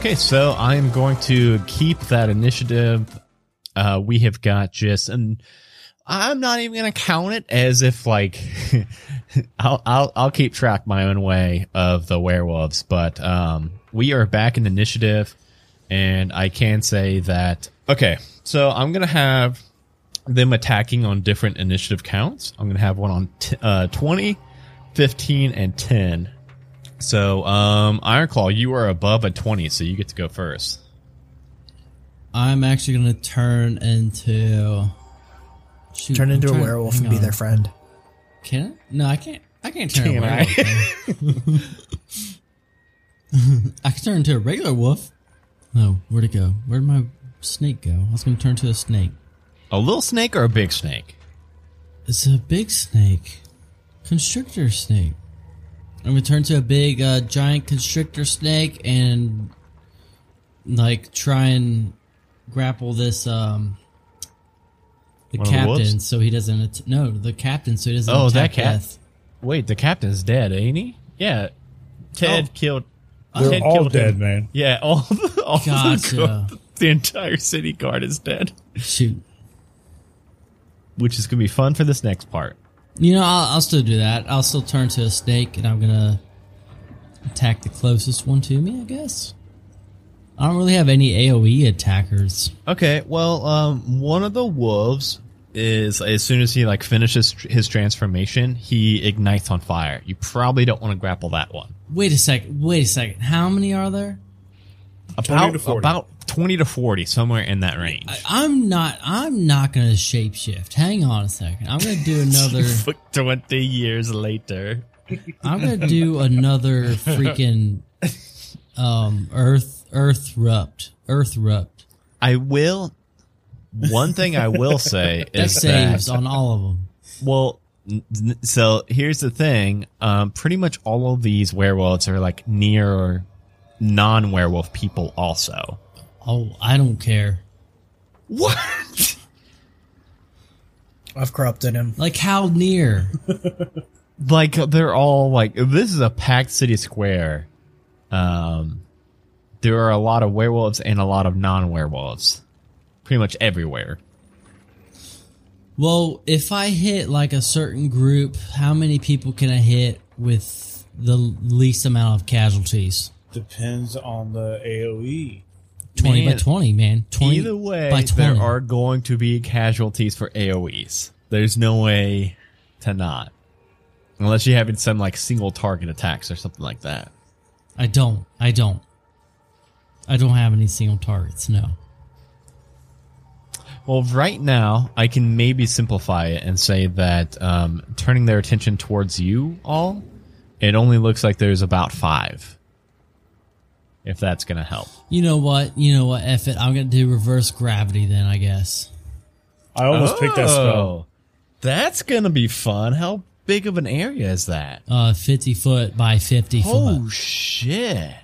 Okay, so I am going to keep that initiative. Uh, we have got just, and I'm not even going to count it as if like I'll, I'll I'll keep track my own way of the werewolves, but um, we are back in initiative, and I can say that. Okay, so I'm gonna have them attacking on different initiative counts. I'm gonna have one on uh, 20, 15, and 10. So, um, Ironclaw, you are above a 20, so you get to go first. I'm actually gonna turn into shoot, Turn I'm into a werewolf hang and be their friend. Can I? No, I can't. I can't turn Can a I? werewolf. I can turn into a regular wolf. No, where'd it go? Where'd my snake go? I was gonna turn to a snake. A little snake or a big snake? It's a big snake, constrictor snake. I'm gonna turn to a big, uh, giant constrictor snake and like try and grapple this um the One of the captain so he doesn't att- no the captain so he doesn't Oh, that attack cat- death. Wait, the captain's dead, ain't he? Yeah. Ted Oh. killed. They're Ted all killed dead, him. man. Yeah, all the, all Gotcha. the, guard- the entire city guard is dead, Shoot. which is gonna be fun for this next part. You know, I'll, I'll still do that. I'll still turn to a snake, and I'm gonna attack the closest one to me. I guess. I don't really have any AOE attackers. Okay, well, um, one of the wolves is as soon as he like finishes his transformation, he ignites on fire. You probably don't want to grapple that one. Wait a second. Wait a second. How many are there? About 40. about twenty to forty, somewhere in that range. I, I'm not. I'm not gonna shapeshift. Hang on a second. I'm gonna do another. Twenty years later. I'm gonna do another freaking um Earth Earth rupt Earth rupt. I will. One thing I will say That is saves that on all of them. well, n- n- so here's the thing. Um, pretty much all of these werewolves are like near non-werewolf people. Also, Oh, I don't care. what? I've corrupted him. Like how near? like they're all like this is a packed city square. Um, there are a lot of werewolves and a lot of non-werewolves, pretty much everywhere. Well, if I hit like a certain group, how many people can I hit with the least amount of casualties? Depends on the. AOE. 20 by 20, man. 20 Either way, by 20. there are going to be casualties for AoEs. There's no way to not. Unless you're having some like single target attacks or something like that. I don't. I don't. I don't have any single targets, no. Well, right now, I can maybe simplify it and say that um, turning their attention towards you all, it only looks like there's about five. If that's going to help. You know what? You know what? F it. I'm going to do reverse gravity then, I guess. I almost picked that spell. Oh, That's going to be fun. How big of an area is that? Uh, 50 foot by 50 Oh foot. shit!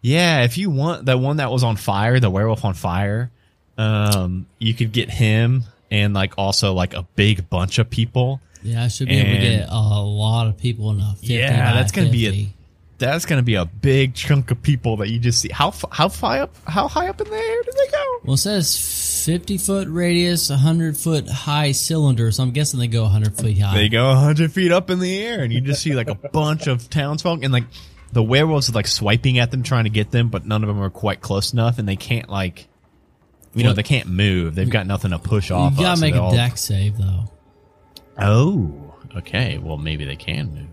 Yeah, if you want the one that was on fire, the werewolf on fire, um, you could get him and like also like a big bunch of people. Yeah, I should be able to get a lot of people in a 50 Yeah, by that's gonna be a 50. that's gonna be a big chunk of people that you just see. How how high up? How high up in the air do they go? Well, it says 50 foot radius, 100 foot high cylinder, so I'm guessing they go 100 feet high. They go hundred feet up in the air, and you just see like a bunch of townsfolk, and like the werewolves are like swiping at them, trying to get them, but none of them are quite close enough, and they can't like. You know they can't move. They've got nothing to push off. You gotta so make they're a all- Dex save, though. Oh, okay. Well, maybe they can move.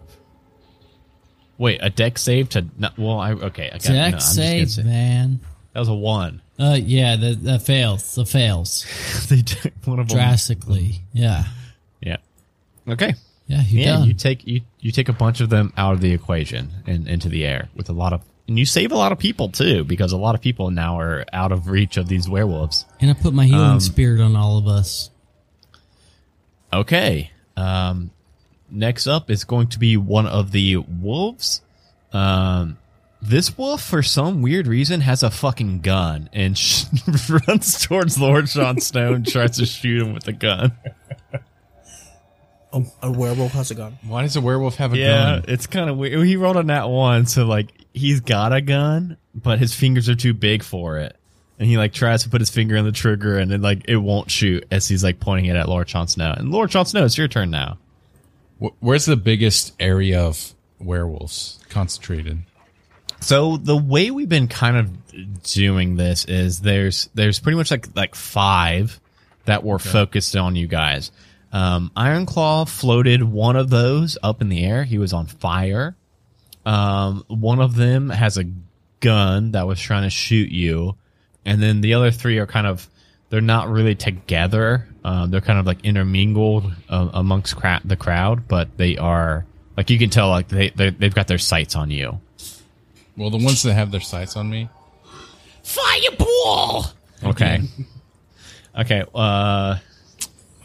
Wait, a Dex save to not, well, I okay. I got, Deck just gonna save, say- man. That was a one. Uh, yeah, that, that fails. That fails they took one of them. drastically. Yeah, Yeah. Okay. yeah, you yeah, done. you take you you take a bunch of them out of the equation and into the air with a lot of, and you save a lot of people too because a lot of people now are out of reach of these werewolves. and I put my healing Um, spirit on all of us. Okay. Um, next up is going to be one of the wolves. Um, this wolf, for some weird reason, has a fucking gun and sh- runs towards Lord John Stone, tries to shoot him with a gun. A, a werewolf has a gun. Why does a werewolf have a Yeah, gun? it's kind of weird. He rolled on that one, so like he's got a gun, but his fingers are too big for it. And he like tries to put his finger on the trigger and then like it won't shoot as he's like pointing it at Lord Jon Snow. And Lord Jon Snow, it's your turn now. Wh- Where's the biggest area of werewolves concentrated? So the way we've been kind of doing this is there's there's pretty much like like five that were focused on you guys. Um, Ironclaw floated one of those up in the air. He was on fire. Um, one of them has a gun that was trying to shoot you, and then the other three are kind of they're not really together. Um, they're kind of like intermingled uh, amongst cra- the crowd, but they are like you can tell like they they they've got their sights on you. Well, the ones that have their sights on me. Fireball. Okay. okay. Uh.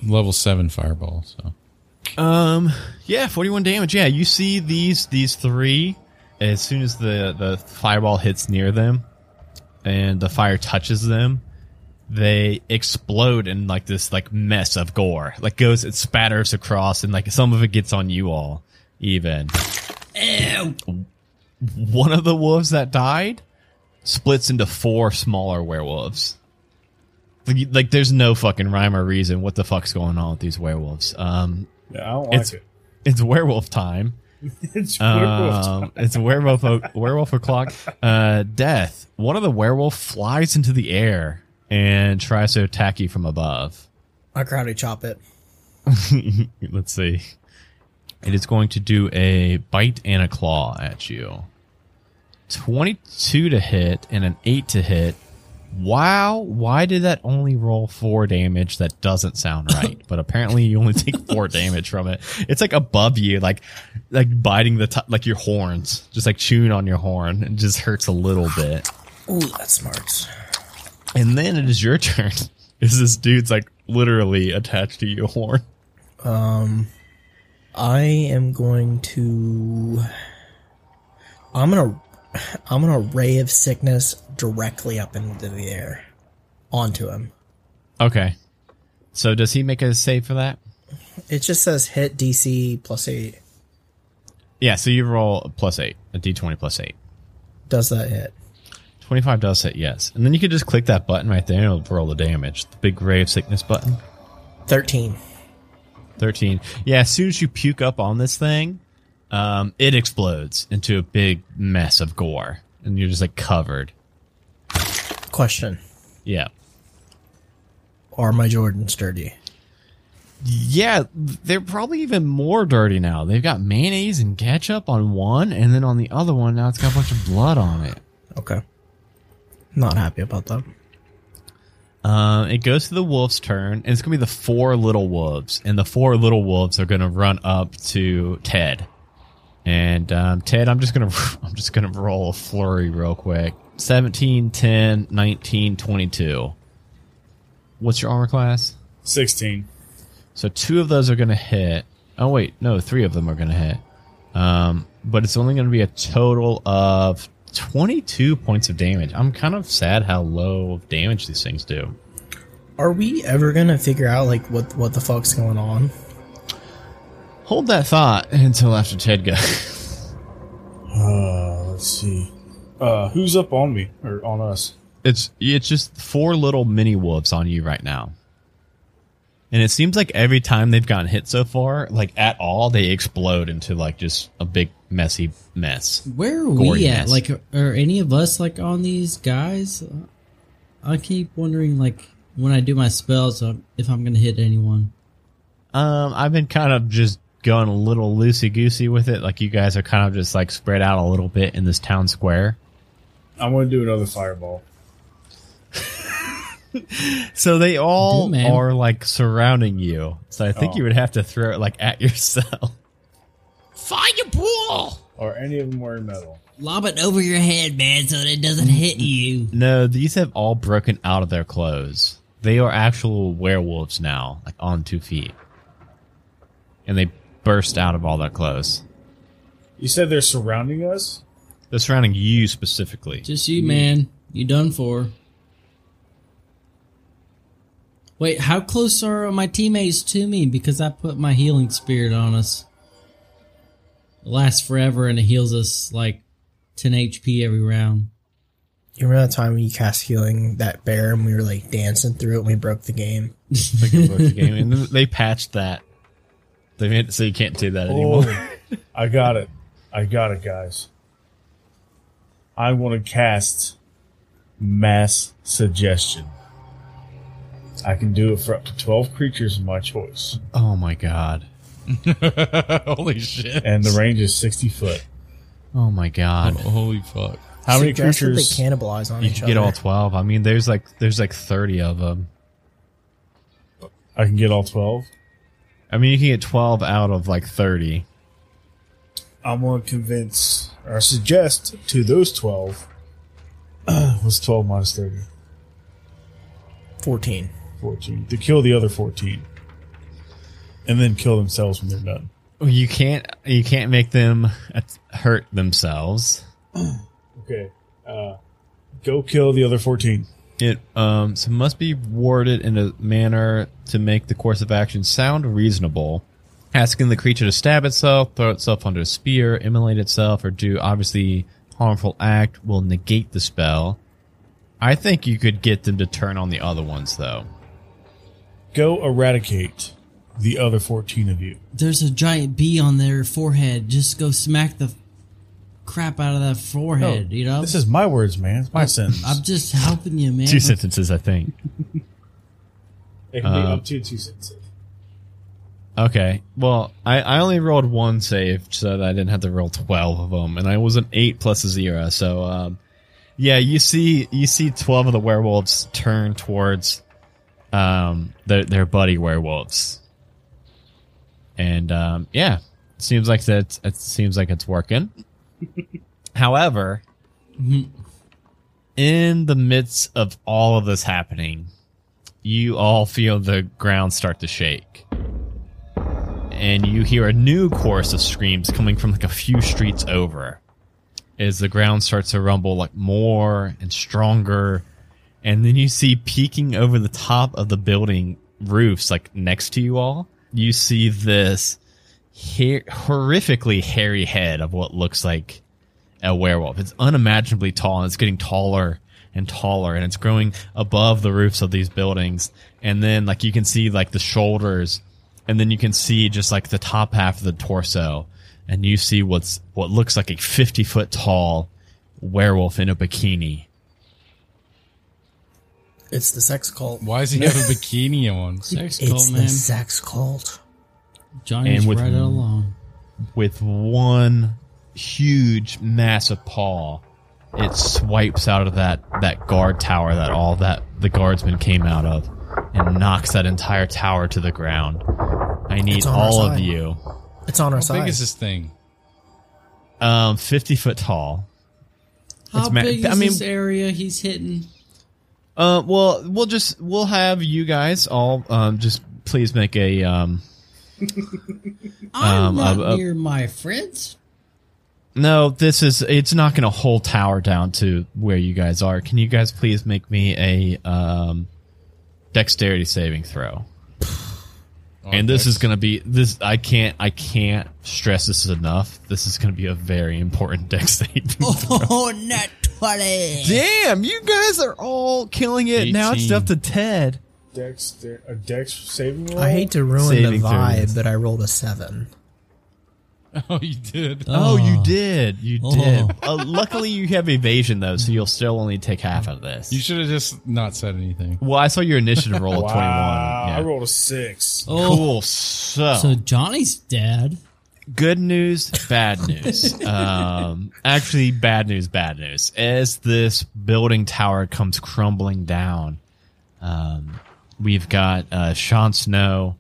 Level seven fireball. So Um. Yeah. Forty-one damage. Yeah. You see these these three as soon as the the fireball hits near them, and the fire touches them, they explode in like this like mess of gore. Like goes it spatters across, and like some of it gets on you all. Even. Ew. One of the wolves that died splits into four smaller werewolves. Like, like, there's no fucking rhyme or reason what the fuck's going on with these werewolves. Um, Yeah, I don't like It's- it. it's werewolf time. It's werewolf Um, it's werewolf o- werewolf o'clock. Uh, death. One of the werewolf flies into the air and try to attack you from above. I karate chop it. Let's see. It is going to do a bite and a claw at you. 22 to hit and an 8 to hit. Wow, why did that only roll 4 damage? That doesn't sound right. but apparently you only take 4 damage from it. It's like above you, like like biting the top, like your horns, just like chewing on your horn. It just hurts a little bit. Ooh, that smarts. And then it is your turn. Is this dude's like literally attached to your horn? Um, I am going to. I'm gonna. I'm gonna ray of sickness directly up into the air, onto him. Okay. So does he make a save for that? It just says hit DC plus eight. Yeah, so you roll a plus eight, a d20 plus eight. Does that hit? 25 does hit, yes. And then you could just click that button right there and it'll roll the damage. The big ray of sickness button. Thirteen. 13. Yeah, as soon as you puke up on this thing, um, it explodes into a big mess of gore. And you're just like covered. Question: Yeah. Are my Jordans dirty? Yeah, they're probably even more dirty now. They've got mayonnaise and ketchup on one, and then on the other one, now it's got a bunch of blood on it. Okay. Not happy about that. Uh, it goes to the wolf's turn, and it's gonna be the four little wolves, and the four little wolves are gonna run up to Ted. And um, Ted, I'm just gonna I'm just gonna roll a flurry real quick. 17, 10, 19, 22. What's your armor class? 16. So two of those are gonna hit. Oh wait, no, three of them are gonna hit. Um, but it's only gonna be a total of 22 points of damage. I'm kind of sad how low of damage these things do. Are we ever gonna figure out like what what the fuck's going on? Hold that thought until after Ted goes. Uh, let's see. Uh, who's up on me or on us? it's it's just four little mini wolves on you right now. And it seems like every time they've gotten hit so far, like at all, they explode into like just a big messy mess. Where are we at? mess. Like, are any of us like on these guys? I keep wondering, like, when I do my spells, uh, if I'm gonna hit anyone. Um, I've been kind of just going a little loosey goosey with it. Like you guys are kind of just like spread out a little bit in this town square. I'm going to do another fireball. So they all Do, are like surrounding you. So I think Oh. you would have to throw it like at yourself. Fireball! Or any of them wearing metal? Lob it over your head, man, so that it doesn't hit you. No, these have all broken out of their clothes. They are actual werewolves now, like on two feet. And they burst out of all their clothes. You said they're surrounding us? They're surrounding you specifically. Just you, man. You done for. Wait, how close are my teammates to me? Because I put my healing spirit on us. It lasts forever and it heals us like 10 HP every round. You remember that time when you cast healing that bear and we were like dancing through it and we broke the game? Like a book game, and they patched that. They made it so you can't do that oh, anymore. Oh, I got it. I got it, guys. I want to cast mass suggestion. I can do it for up to 12 creatures of my choice. Oh my god. Holy shit. And the range is 60 foot. Oh my god. Oh, holy fuck. How many Suggest that creatures? they cannibalize on You each can get all twelve. I mean, there's like there's like thirty of them. I can get all 12. I mean, you can get twelve out of like thirty. I'm going to convince or suggest to those 12. what's 12 minus 30? 14. 14. To kill the other 14. And then kill themselves when they're done. You can't you can't make them hurt themselves. Okay. Uh, go kill the other 14. It um so must be worded in a manner to make the course of action sound reasonable. Asking the creature to stab itself, throw itself under a spear, immolate itself, or do obviously harmful act will negate the spell. I think you could get them to turn on the other ones though. Go eradicate the other 14 of you. There's a giant bee on their forehead. Just go smack the crap out of that forehead. you know. This is my words, man. It's my sentence. I'm just helping you, man. Two sentences, I think. it can be uh, up to two sentences. Okay. Well, I, I only rolled one save so that I didn't have to roll 12 of them and I was an 8 plus a 0. So um yeah, you see you see 12 of the werewolves turn towards um they're, they're buddy werewolves. And um yeah, seems like that it seems like it's working. However, in the midst of all of this happening, you all feel the ground start to shake and you hear a new chorus of screams coming from like a few streets over as the ground starts to rumble like more and stronger and then you see peeking over the top of the building roofs like next to you all. You see this horrifically hairy head of what looks like a werewolf. It's unimaginably tall and it's getting taller and taller and it's growing above the roofs of these buildings. And then like you can see like the shoulders and then you can see just like the top half of the torso and you see what's what looks like a 50 foot tall werewolf in a bikini It's the sex cult. Why does he have a bikini on? Sex It's cult, the man. sex cult. Johnny's And with- right along. with one huge massive paw it swipes out of that that guard tower that all that the guardsmen came out of and knocks that entire tower to the ground i need It's on our all of you It's on our How side. big is this thing? um 50 foot tall How It's big is I mean- this area he's hitting? Uh, well, we'll just we'll have you guys all um just please make a um I'm Um, not uh, uh, near my friends. no this is it's not going to hold tower down to where you guys are. Can you guys please make me a um dexterity saving throw? and this is going to be this I can't I can't stress this enough. This is going to be a very important dex saving. Oh, not 20. Damn, you guys are all killing it. Now it's 18. up to Ted. Dex, a Dex saving roll? I hate to ruin Saving the throws. vibe, but I rolled a seven. Oh, you did. Oh, you Oh. did. You Oh. did. Uh, luckily, you have evasion though, so you'll still only take half of this. You should have just not said anything. well, I saw your initiative roll of Wow, twenty-one. I Yeah. rolled a six. Oh, Cool. So, so Johnny's dead. Good news, bad news. um, actually, bad news, bad news. As this building tower comes crumbling down, um, we've got uh, Sean Snow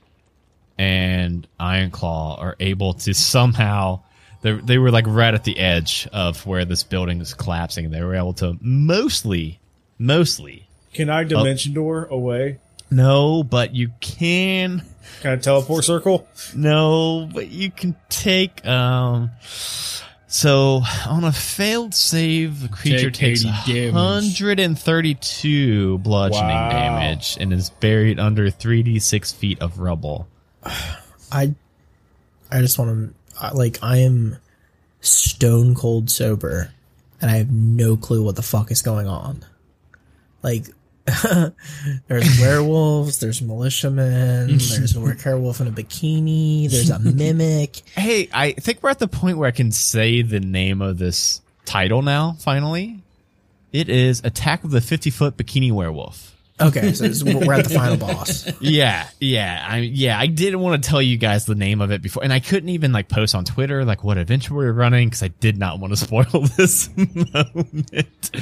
and Ironclaw are able to somehow. They, they were like right at the edge of where this building is collapsing. They were able to mostly, mostly, Can I dimension door away? No, but you can Can I teleport circle? No, but you can take um so on a failed save, the creature Take takes 80 damage. 132 bludgeoning Wow. damage and is buried under 3d6 feet of rubble. I, I just want to, like, I am stone cold sober, and I have no clue what the fuck is going on. Like, there's werewolves, there's militiamen, there's a werewolf in a bikini, there's a mimic. Hey, I think we're at the point where I can say the name of this title now, finally. It is Attack of the 50 Foot Bikini Werewolf. Okay, so we're at the final boss. yeah, yeah, I yeah, I didn't want to tell you guys the name of it before, and I couldn't even like post on Twitter like what adventure we were running because I did not want to spoil this moment.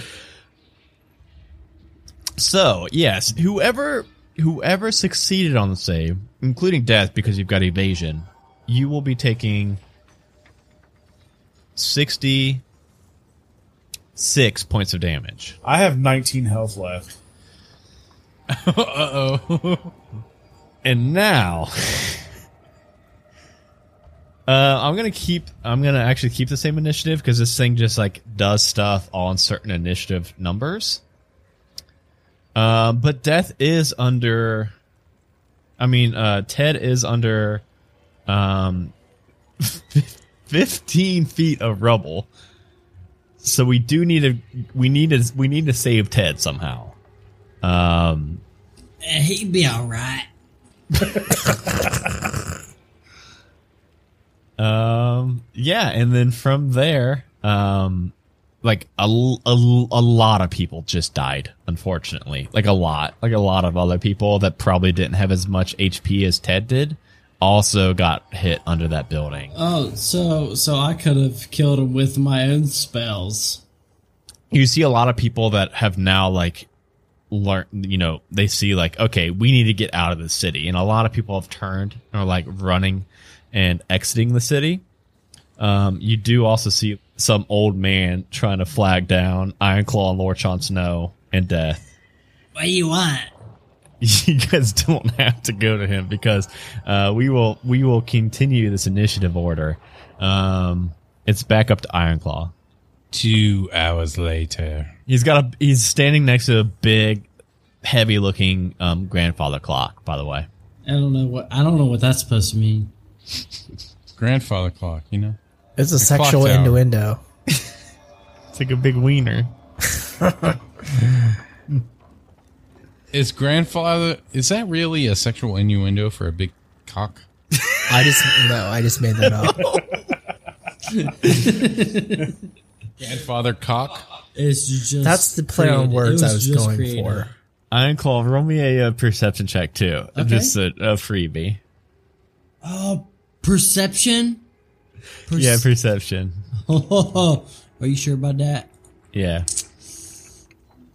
So yes, whoever whoever succeeded on the save, including death because you've got evasion, you will be taking sixty six points of damage. I have 19 health left. Uh oh. and now, uh, I'm gonna keep. I'm gonna actually keep the same initiative because this thing just like does stuff on certain initiative numbers. Uh, but death is under. I mean, uh, Ted is under, um, 15 feet of rubble. So we do need to. We need to. We need to save Ted somehow. Um. Eh, He'd be all right. Um, yeah, and then from there, um, like a, a, a lot of people just died, unfortunately. Like a lot, like a lot of other people that probably didn't have as much HP as Ted did also got hit under that building. Oh, so so I could have killed him with my own spells. You see a lot of people that have now like learned, you know, they see like, okay, we need to get out of the city. And a lot of people have turned and are like running and exiting the city. Um, you do also see some old man trying to flag down Ironclaw and Lord Jon Snow and death. What do you want? You guys don't have to go to him because uh, we will we will continue this initiative order. Um, it's back up to Ironclaw. Two hours later. He's got a he's standing next to a big, heavy looking um, grandfather clock. By the way, I don't know what I don't know what that's supposed to mean. Grandfather clock, you know? It's a The sexual innuendo. it's like a big wiener. Is grandfather, is that really a sexual innuendo for a big cock? I just no, I just made that up. Grandfather cock? It's just That's the play on words It I was just going created. for. Ironclaw, roll me a, uh perception check too. Okay. Just a, a freebie. Oh, perception. Perce- Yeah, perception. Are you sure about that? Yeah,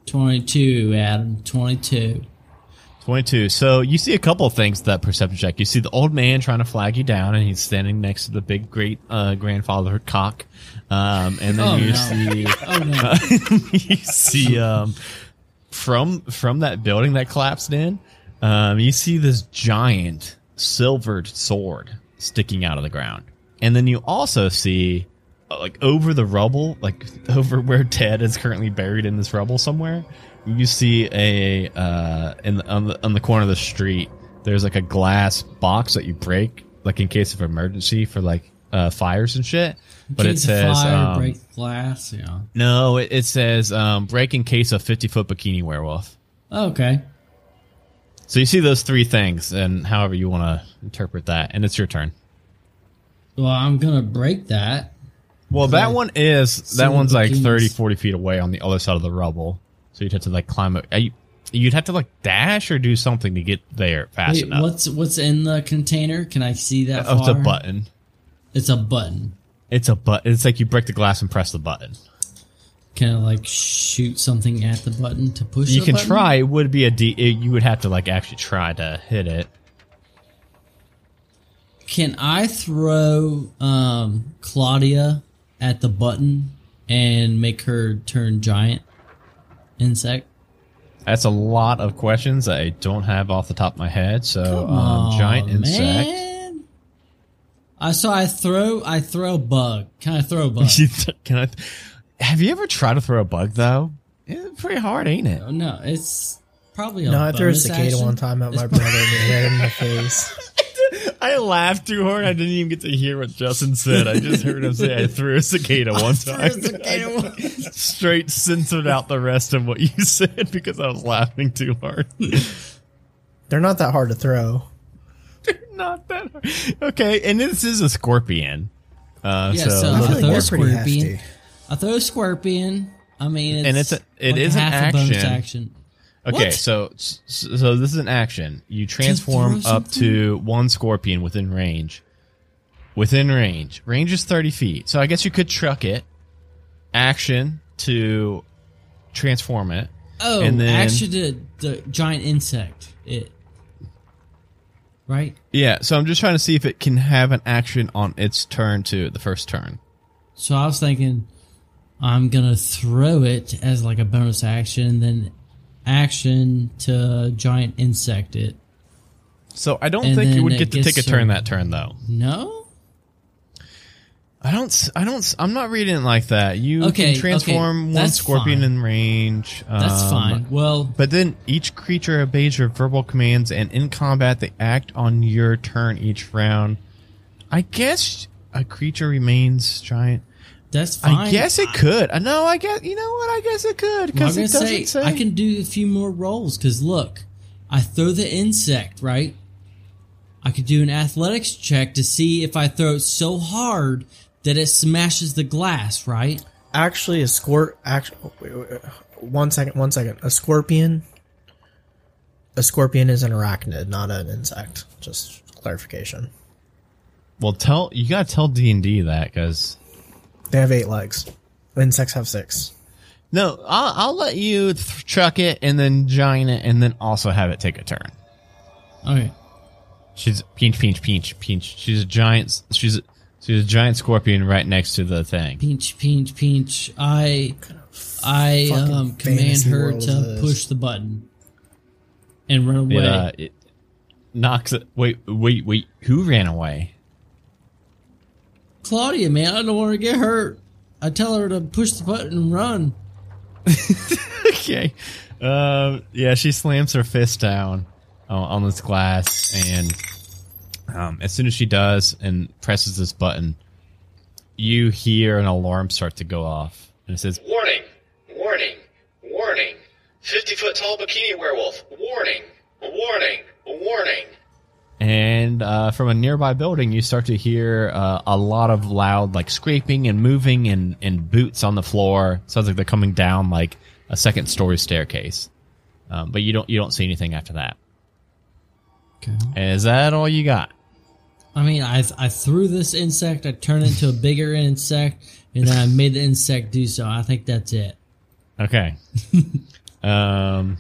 Twenty-two, Adam. Twenty-two. 22. So you see a couple of things that perception check. You see the old man trying to flag you down, and he's standing next to the big, great uh, grandfather cock. Um, and then Oh, you no. see Oh no! you see um, from from that building that collapsed in, um, you see this giant silvered sword sticking out of the ground, and then you also see uh, like over the rubble, like over where Ted is currently buried in this rubble somewhere. You see a uh, in the, on the on the corner of the street. There's like a glass box that you break, like in case of emergency for like uh, fires and shit. But it says fire, um, break glass. Yeah. no, it, it says um, break in case of 50 foot bikini werewolf. Okay. So you see those three things, and however you want to interpret that, and it's your turn. Well, I'm gonna break that. Well, that one is that one's like bikinis. 30, 40 feet away on the other side of the rubble. So you'd have to like climb it. You, you'd have to like dash or do something to get there fast Wait, enough. what's what's in the container? Can I see that? Oh, it's a button. It's a button. It's a button. It's like you break the glass and press the button. Can I like shoot something at the button to push? You can button? try. It would be a D. It, you would have to like actually try to hit it. Can I throw um, Claudia at the button and make her turn giant insect? That's a lot of questions I don't have off the top of my head. So, um, Aw, giant insect. man. I so I throw I throw bug. Can I throw a bug? Can I? Have you ever tried to throw a bug though? It's pretty hard, ain't it? Oh, no, it's probably a No, I threw a bonus cicada action. one time at my brother and it hit him in the face. I laughed too hard. I didn't even get to hear what Justin said. I just heard him say I threw a cicada one threw a time. cicada I straight censored out the rest of what you said because I was laughing too hard. They're not that hard to throw. They're not that hard. Okay, and this is a scorpion. Uh, Yeah, so, so I I feel like throw a scorpion. I throw a scorpion. I mean, it's And it's a- it like is an half a bonus action. action. Okay, What? so so this is an action. You transform up to one scorpion within range. Within range, range is thirty feet. So I guess you could truck it. Action to transform it. Oh, And then- actually, the, the giant insect. It. Right? Yeah. So I'm just trying to see if it can have an action on its turn to the first turn. So I was thinking I'm going to throw it as like a bonus action, then action to giant insect it. So I don't And think you would get to take a turn that turn though. No? I don't. I don't. I'm not reading it like that. You Okay, can transform okay, one scorpion fine. in range. That's um, fine. Well, But then each creature obeys your verbal commands, and in combat, they act on your turn each round. I guess a creature remains giant. That's fine. I guess it could. Uh, No, I guess you know what? I guess it could because gonna it doesn't say, say. I can do a few more rolls because look, I throw the insect right. I could do an athletics check to see if I throw it so hard that it smashes the glass. Right? Actually, a squirt. Actually, one second. One second. A scorpion. A scorpion is an arachnid, not an insect. Just clarification. well, tell you gotta tell D and D that because They have eight legs. Insects have six. no, I'll, I'll let you th- chuck it and then giant it, and then also have it take a turn. Okay. She's pinch, pinch, pinch, pinch. She's a giant. She's a, she's a giant scorpion right next to the thing. Pinch, pinch, pinch. I, I um, command her to this? push the button and run away. It, uh, it knocks it. Wait, wait, wait. Who ran away? Claudia, man, I don't want to get hurt. I tell her to push the button and run. okay. Um, yeah, she slams her fist down uh, on this glass, and um, as soon as she does and presses this button, you hear an alarm start to go off, and it says, Warning! Warning! Warning! 50 foot tall bikini werewolf! Warning! Warning! Warning! And uh, from a nearby building, you start to hear uh, a lot of loud, like scraping and moving, and, and boots on the floor. Sounds like they're coming down like a second story staircase. Um, but you don't you don't see anything after that. Okay. Is that all you got? I mean, I I threw this insect, I turned it into a bigger insect, and then I made the insect do so. I think that's it. Okay. um,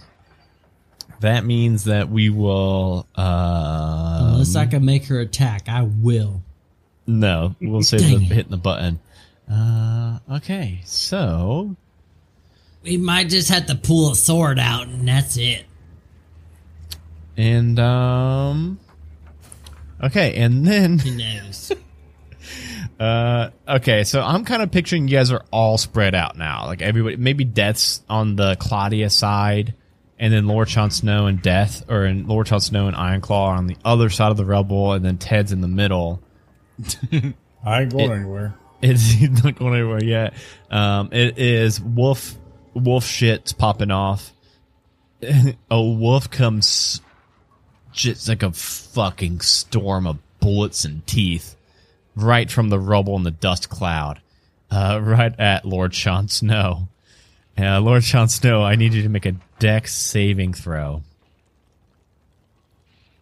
that means that we will. Uh, Unless I can make her attack, I will. no, we'll save the it. hitting the button. Uh, okay, so We might just have to pull a sword out, and that's it. and um, okay, and then Who knows? uh, okay, so I'm kind of picturing you guys are all spread out now, like everybody. Maybe Death's on the Claudia side, and then Lord Jon Snow and Death, or in Lord Jon Snow and Ironclaw are on the other side of the rubble, and then Ted's in the middle. I ain't going It- anywhere. It's not going anywhere yet. Um, it is wolf wolf shit's popping off. a wolf comes just like a fucking storm of bullets and teeth right from the rubble and the dust cloud, uh, right at Lord Sean Snow. Uh, Lord Sean Snow, I need you to make a dex saving throw.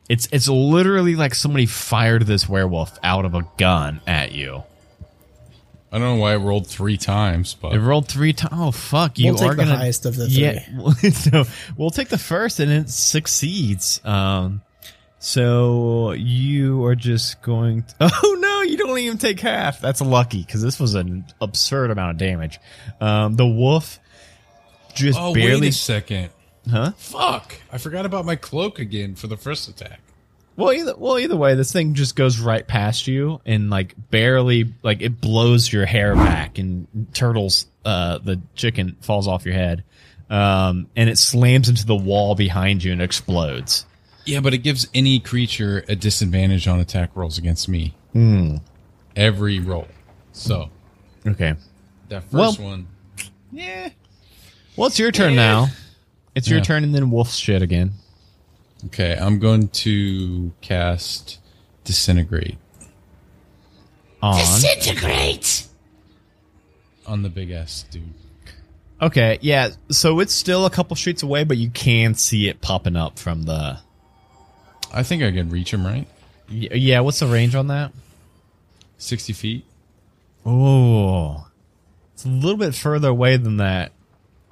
It's it's literally like somebody fired this werewolf out of a gun at you. I don't know why it rolled three times, but It rolled three times. Oh fuck! You We'll take are the gonna highest of the yeah. so we'll take the first, and it succeeds. Um, so you are just going. To, oh no! You don't even take half. That's lucky because this was an absurd amount of damage. Um, the wolf just oh barely. wait a second, huh? fuck! I forgot about my cloak again for the first attack. Well, either well, either way, this thing just goes right past you and like barely like it blows your hair back and turtles uh the chicken falls off your head. Um and it slams into the wall behind you and explodes. Yeah, but it gives any creature a disadvantage on attack rolls against me. Hmm. Every roll. So Okay. that first Well- one. Yeah. Well, it's your turn now. It's your Yeah. turn, and then Wolf's shit again. Okay, I'm going to cast disintegrate On. Disintegrate! on the big ass dude. Okay, yeah. So it's still a couple streets away, but you can see it popping up from the. I think I could reach him, right? Y- Yeah. What's the range on that? Sixty feet. Oh, it's a little bit further away than that.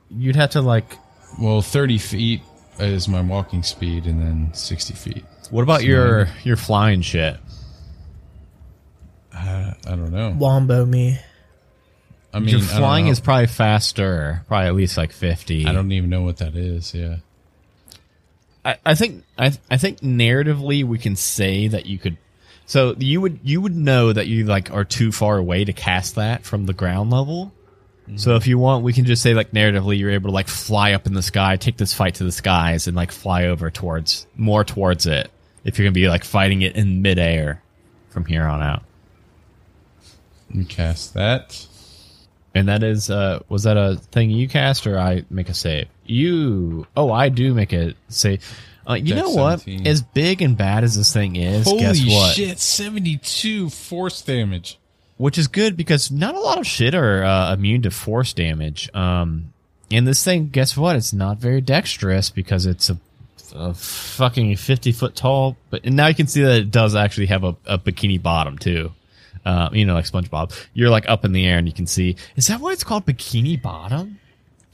You'd have to like. Well, thirty feet is my walking speed, and then sixty feet. What about your your flying shit? Uh, I don't know. Wombo me. I mean, your I don't flying know. is probably faster, probably at least like fifty. I don't even know what that is. Yeah. I, I think I I think narratively we can say that you could. So you would you would know that you like are too far away to cast that from the ground level. So if you want, we can just say like narratively you're able to like fly up in the sky, take this fight to the skies, and like fly over towards more towards it. If you're gonna be like fighting it in midair from here on out, And cast that. and that is uh was that a thing you cast or I make a save? You oh I do make a save. Uh, you Dex know what? 17. As big and bad as this thing is, Holy guess what? shit! Seventy-two force damage. Which is good because not a lot of shit are uh, immune to force damage. Um, and this thing, guess what? It's not very dexterous because it's a, a fucking fifty foot tall. But and now you can see that it does actually have a, a bikini bottom too. Uh, you know, like SpongeBob. You're like up in the air and you can see. Is that why it's called Bikini Bottom?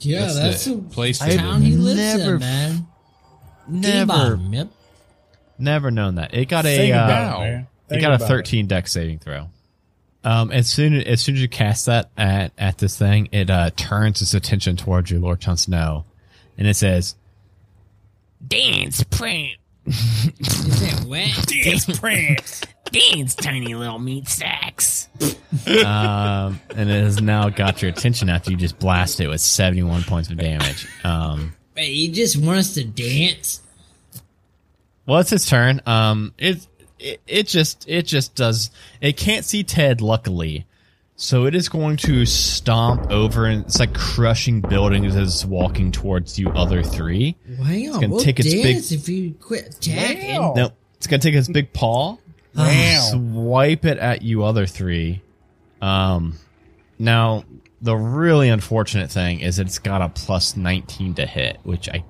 Yeah, That's that's, the the place place they town live he in. lives Never- in, man. Never, Bottom, yep. never known that. It got a uh, it, man. it Think got a about it. 13 Dex saving throw. Um, as soon as soon as you cast that at at this thing, it uh turns its attention towards you, Lord Jon Snow, and it says, Dance, print. What? Dance print. Dance, tiny little meat sacks. um, and it has now got your attention after you just blast it with 71 points of damage. Um, Wait, you just want us to dance? well, it's his turn. Um, it, it it just it just does. It can't see Ted, luckily, so it is going to stomp over and it's like crushing buildings as it's walking towards you other three. Hang on, gonna we'll take its big- dance if you quit attacking. Wow. Nope. It's gonna take its big paw, swipe it at you other three. Um, now the really unfortunate thing is it's got a plus nineteen to hit, which I,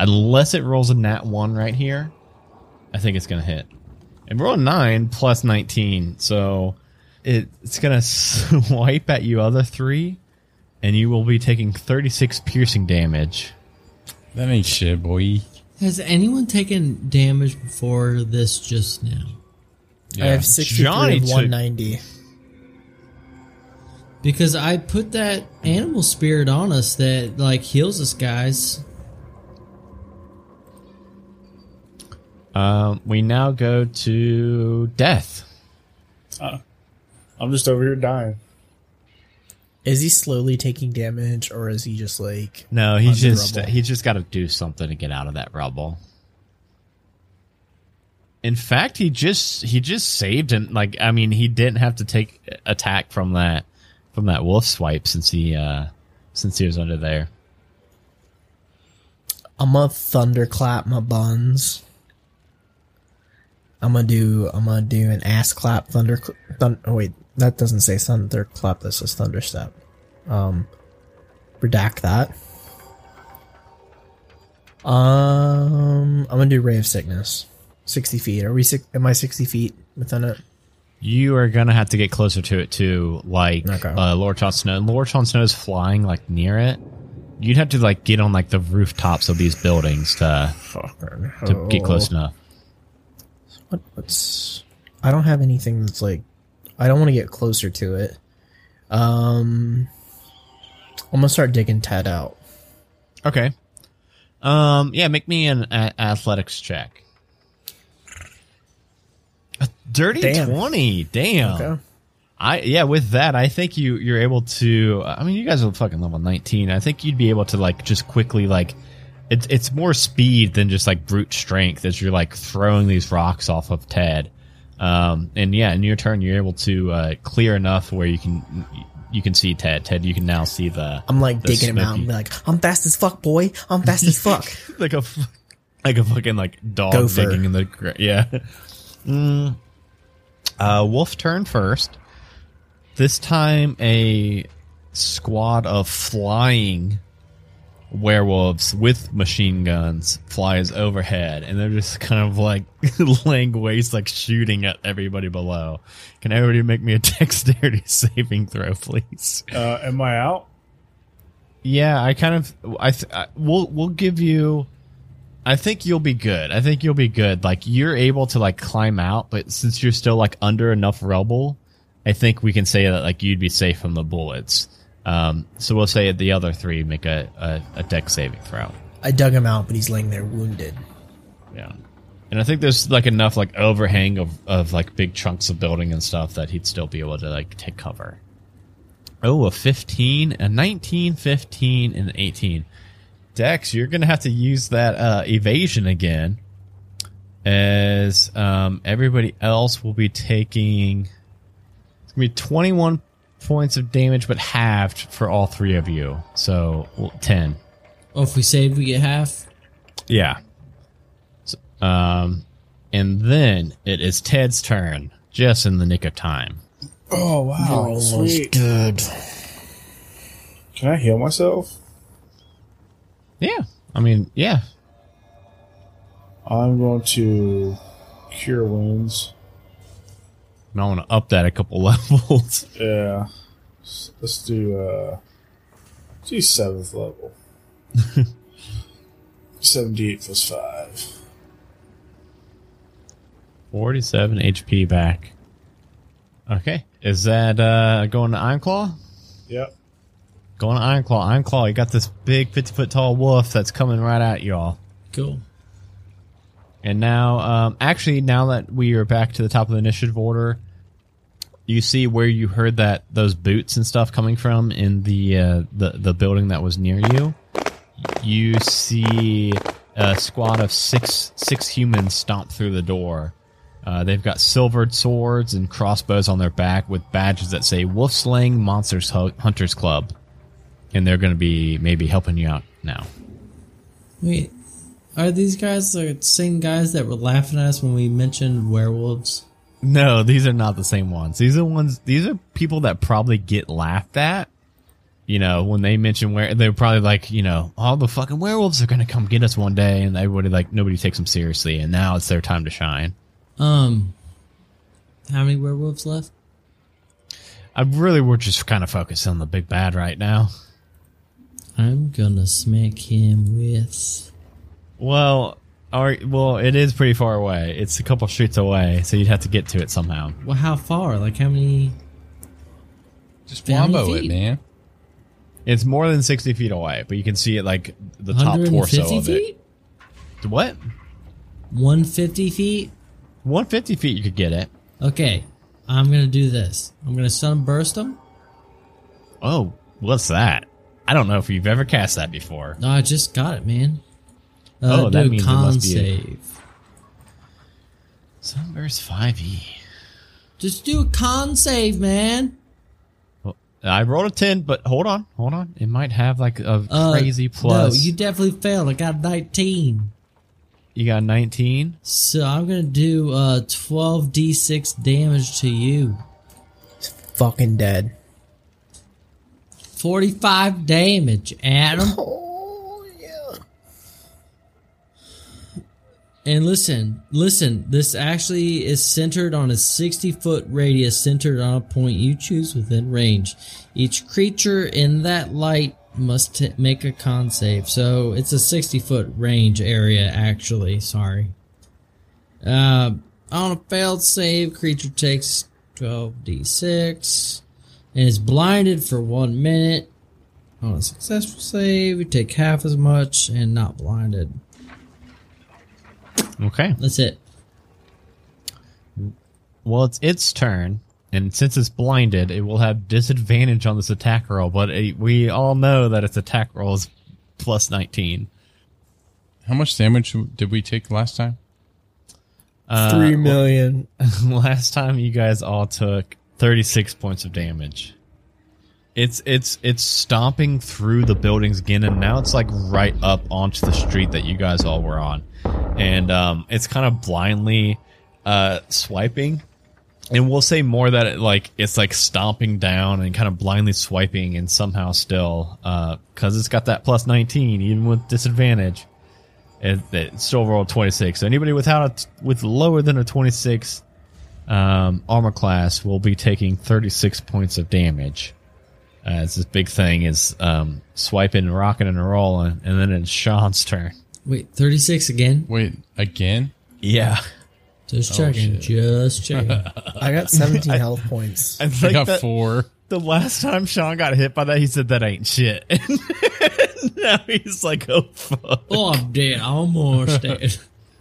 unless it rolls a nat one right here, I think it's gonna hit. And roll a nine plus nineteen, so it, it's gonna swipe at you other three, and you will be taking thirty six piercing damage. That ain't shit, boy. Has anyone taken damage before this just now? I have 63 Johnny of 190. Because I put that animal spirit on us that like heals us guys. Um, we now go to death. I'm just over here dying. Is he slowly taking damage or is he just like No, he just rubble. he just got to do something to get out of that rubble. In fact, he just he just saved and like I mean he didn't have to take attack from that from that wolf swipe since he uh since he was under there. I'm gonna thunderclap my buns. I'm gonna do I'm gonna do an ass clap thunder thun, oh wait that doesn't say thunder clap. that says thunderstep. Um, redact that. Um, I'm gonna do ray of sickness. Sixty feet. Are we? Six, am I sixty feet within it? You are gonna have to get closer to it too, like Okay. uh, Snow. Lord Jon Snow is flying like near it. You'd have to like get on like the rooftops of these buildings to to get close enough. What, what's? I don't have anything that's like. I don't want to get closer to it. Um, I'm gonna start digging Ted out. Okay. Um. Yeah. Make me an a- athletics check. A dirty Damn. twenty. Damn. Okay. I yeah. With that, I think you you're able to. I mean, you guys are fucking level nineteen. I think you'd be able to like just quickly like it's it's more speed than just like brute strength as you're like throwing these rocks off of Ted. Um, and yeah, in your turn, you're able to uh, clear enough where you can you can see Ted. Ted, you can now see the. I'm like the digging him out and be like, I'm fast as fuck, boy. I'm fast as fuck. like a f- like a fucking like dog Gopher. digging in the yeah. Mm. Uh, Wolf turn first. This time, a squad of flying werewolves with machine guns flies overhead, and they're just kind of like laying waste, like shooting at everybody below. Can everybody make me a dexterity saving throw, please? Uh, am I out? Yeah, I kind of I, th- I we'll we'll give you I think you'll be good. I think you'll be good. Like you're able to like climb out, but since you're still like under enough rubble, I think we can say that like you'd be safe from the bullets. Um, so we'll say the other three make a a, a deck saving throw. I dug him out, but he's laying there wounded. Yeah. And I think there's like enough like overhang of, of like big chunks of building and stuff that he'd still be able to like take cover. Oh, a 15, a 19, 15, and 18. Dex, you're going to have to use that uh, evasion again as um, everybody else will be taking it's going to be 21 points of damage but halved for all three of you. So well, 10. Oh, if we save, we get half. Yeah. So, um, and then it is Ted's turn, just in the nick of time. Oh wow, Oh, sweet. good. Can I heal myself? Yeah. I mean, yeah. I'm going to cure wounds. I want to up that a couple levels. Yeah. Let's do uh let's do seventh level. Seventy-eight plus five. 47 HP back. Okay. Is that uh, going to Ironclaw? Yep. Going to Ironclaw. Ironclaw, you got this big 50 foot tall wolf that's coming right at y'all. Cool. And now, um, actually, now that we are back to the top of the initiative order, you see where you heard that those boots and stuff coming from in the uh, the the building that was near you. You see a squad of six six humans stomp through the door. Uh, they've got silvered swords and crossbows on their back with badges that say "Wolf Slaying Monsters Hu- Hunters Club," and they're going to be maybe helping you out now. Wait, are these guys the same guys that were laughing at us when we mentioned werewolves? No, these are not the same ones. These are ones. These are people that probably get laughed at. You know, when they mention where they're probably like, you know, all the fucking werewolves are gonna come get us one day, and everybody like nobody takes them seriously, and now it's their time to shine. Um, how many werewolves left? I really we're just kind of focused on the big bad right now. I'm gonna smack him with. Well, or well, it is pretty far away. It's a couple streets away, so you'd have to get to it somehow. Well, how far? Like how many? Just How many wombo it, feet? man. It's more than sixty feet away, but you can see it like the top 150 torso of feet? it. What? 150 feet? One fifty feet, you could get it. Okay, I'm gonna do this. I'm gonna sunburst them. Oh, what's that? I don't know if you've ever cast that before. No, I just got it, man. Uh, Oh, do that a means it con must be a- save. Sunburst 5e. Just do a con save, man. I rolled a 10, but hold on, hold on. It might have like a Uh, crazy plus. No, you definitely failed. I got 19. you got 19. So I'm gonna do uh 12d6 damage to you. It's Fucking dead. 45 damage, Adam. Oh yeah. And listen, listen, this actually is centered on a 60 foot radius centered on a point you choose within range. Each creature in that light must t- make a con save. So it's a 60 foot range area, actually. Sorry. Uh, on a failed save, creature takes 12d6 and is blinded for one minute. On a successful save, you take half as much and not blinded. Okay. That's it. Well, it's its turn, and since it's blinded, it will have disadvantage on this attack roll, but it, we all know that its attack roll is plus 19. How much damage did we take last time? Uh, Three million. last time you guys all took 36 points of damage. It's it's it's stomping through the buildings again, and now it's like right up onto the street that you guys all were on, and um, it's kind of blindly uh, swiping. And we'll say more that it, like it's like stomping down and kind of blindly swiping, and somehow still because it's got that plus 19 even with disadvantage. It, it's still rolled 26. So anybody without a, with lower than a 26 um, armor class will be taking 36 points of damage. Uh, it's this big thing is um, swiping, rocking, and rolling, and then it's Sean's turn. Wait, 36 again? Wait, again? Yeah, Just checking. Just checking. I got 17 health points. I I think got that four. the last time Sean got hit by that, he said that ain't shit. Now he's like, oh fuck. oh, I'm dead. I'm Almost dead.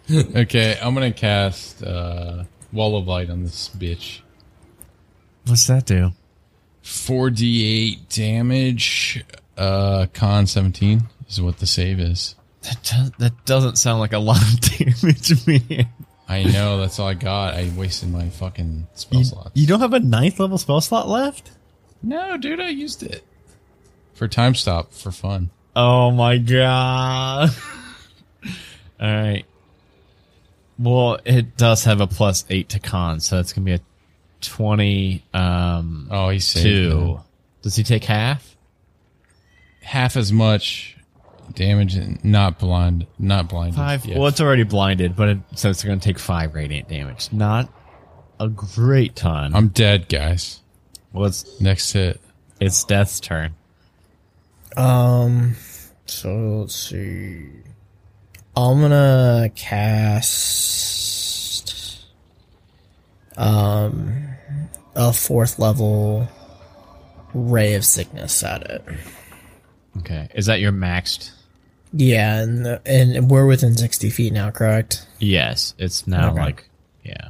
Okay, I'm gonna cast uh, Wall of Light on this bitch. What's that do? 4d8 damage. Uh, con 17 is what the save is. That, does, that doesn't sound like a lot of damage to me. I know, that's all I got. I wasted my fucking spell You, slots. you don't have a ninth level spell slot left? No, dude, I used it. For time stop, for fun. Oh my god. All right. Well, it does have a plus eight to con, so it's gonna be a twenty. Um, Oh, he's two. me. Does he take half? Half as much damage and not blind, not blinded. Five. Yeah. Well, it's already blinded, but it, so it's gonna take five radiant damage. Not a great ton. I'm dead, guys. well, Next hit. it's Death's turn. Um, so let's see. I'm gonna cast um a fourth level ray of sickness at it. Okay, is that your maxed? Yeah, and and we're within sixty feet now, correct? Yes, it's now Okay. like yeah.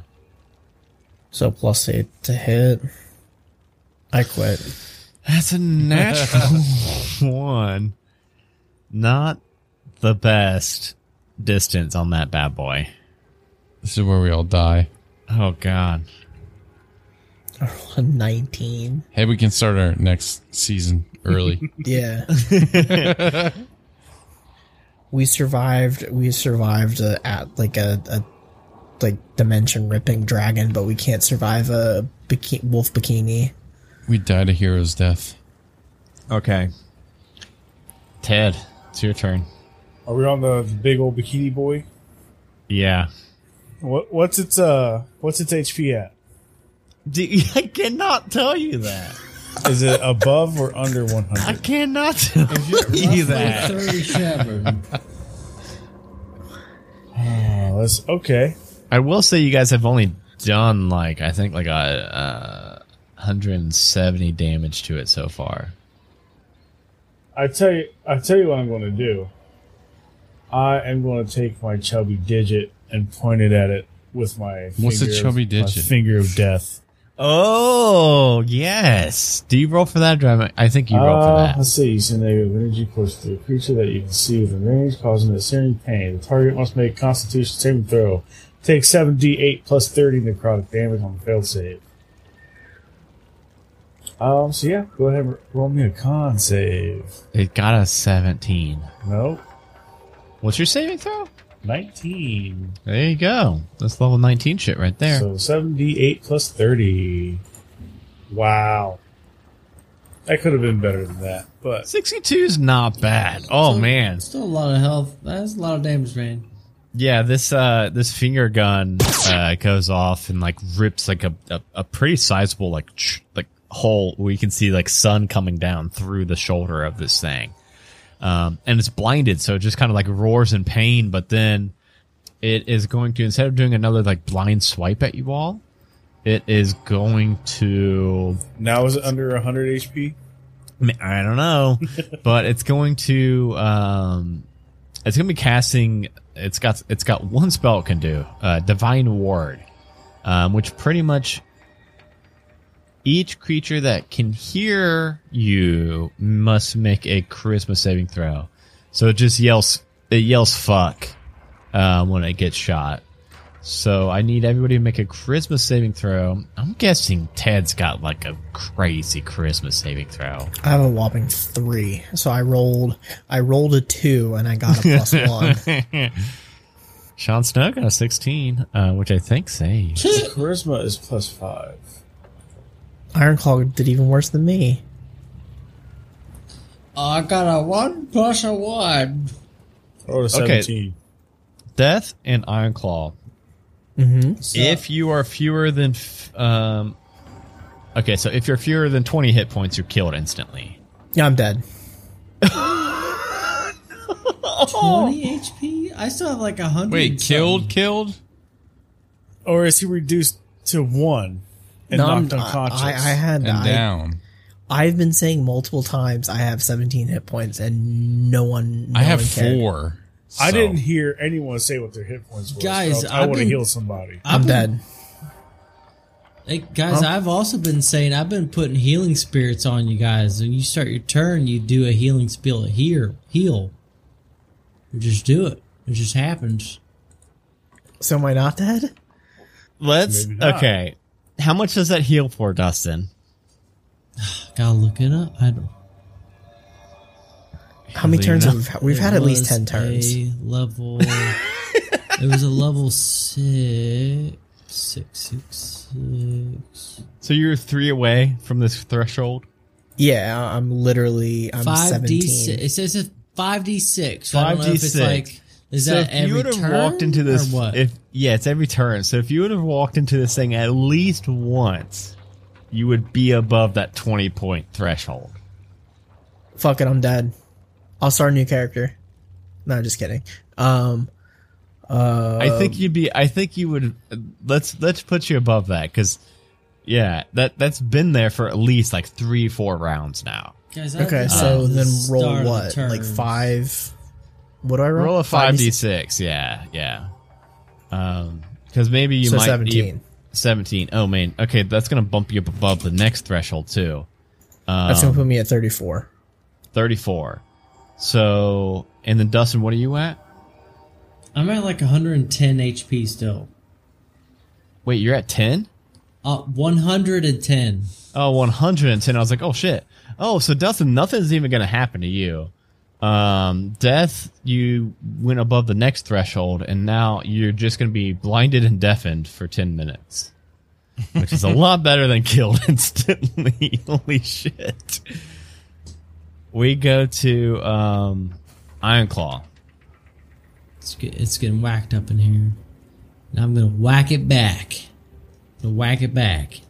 So plus eight to hit. I quit. That's a natural one. Not the best distance on that bad boy. This is where we all die. Oh god. Nineteen. Hey, we can start our next season early. Yeah. we survived. We survived a, at like a, a like dimension ripping dragon, but we can't survive a biki- wolf bikini. we died a hero's death. Okay. Ted, it's your turn. Are we on the, the big old bikini boy? Yeah. What what's its uh what's its HP at? I cannot tell you that. Is it above or under 100? I cannot tell you that. 37. Oh, that's okay. I will say you guys have only done like I think like a uh, 170 damage to it so far. I tell you, I tell you what I'm going to do. I am going to take my chubby digit and point it at it with my What's a finger of- chubby my digit? finger of death. Oh yes. Do you roll for that, Drive? I think you roll for Uh, that. let's see. You send negative energy close to a creature that you can see within range, causing it searing pain. The target must make a Constitution saving throw. Take 7d8 plus 30 necrotic damage on the failed save. Um. So yeah, go ahead and roll me a con save. It got a 17. Nope. What's your saving throw? 19. There you go. That's level 19 shit right there. So 7d8 plus 30. Wow. That could have been better than that, but 62 is not bad. Oh So- man. Still a lot of health. That's a lot of damage, man. Yeah, this uh this finger gun uh goes off and like rips like a a, a pretty sizable like like hole where you can see like sun coming down through the shoulder of this thing. Um and it's blinded so it just kind of like roars in pain but then it is going to instead of doing another like blind swipe at you all it is going to now is it under 100 HP? I mean, I don't know, but it's going to um, it's going to be casting. It's got it's got one spell it can do, uh, Divine Word, um, which pretty much each creature that can hear you must make a Charisma saving throw. So it just yells. it yells "fuck" uh, when it gets shot. So I need everybody to make a charisma saving throw. I'm guessing Ted's got like a crazy charisma saving throw. I have a whopping three. So I rolled I rolled a two and I got a plus one. Sean Snow got a 16, uh, which I think saves. Charisma is plus five. Ironclaw did even worse than me. I got a one plus a one. I rolled a Okay. Death and Ironclaw. Mm-hmm. if you are fewer than, f- um, okay, so if you're fewer than 20 hit points, you're killed instantly. Yeah, I'm dead. Twenty HP. I still have like a hundred. Wait, killed, something. killed? Or is he reduced to one and No, I'm- knocked unconscious? I, I had And I, down. I've been saying multiple times I have 17 hit points and no one. No I have one cared. four. I didn't hear anyone say what their hit points were. Guys, so I want to would have been- healed somebody. I'm I've been- dead. Hey, guys, I've also been saying I've been putting healing spirits on you guys. When you start your turn, you do a healing spell here, heal. You just do it. It just happens. So am I not dead? Let's, Maybe not. okay. How much does that heal for, Dustin? Gotta look it up. I don't. How many turns have we we've It had at least 10 turns. Level. it was a level six, six, six, six. So you're three away from this threshold? Yeah, I'm literally I'm Five d 17. six. It says it's five d six. I don't know if it's 5d6. like. Is so that if you would have turn walked into this, or what? if yeah, it's every turn. So if you would have walked into this thing at least once, you would be above that twenty point threshold. Fuck it, I'm dead. I'll start a new character. No, just kidding. Um, uh, I think you'd be. I think you would. Let's let's put you above that because, yeah, that that's been there for at least like three, four rounds now. Guys, okay, so the then roll of the what? Like five. What do I roll? Roll a five d six. Yeah, yeah. Um, because maybe you So might 17. Seventeen. Oh man. Okay, that's gonna bump you up above the next threshold too. Um, That's gonna put me at 34. 34. So, and then Dustin, what are you at? I'm at like 110 HP still. Wait, you're at 10? Uh, 110. Oh, 110. I was like, oh shit. Oh, so Dustin, nothing's even going to happen to you. Um, death, you went above the next threshold, and now you're just going to be blinded and deafened for 10 minutes. Which is a lot better than killed instantly. Holy shit. We go to, um, Ironclaw. It's, get, it's getting whacked up in here. And I'm gonna whack it back. To whack it back.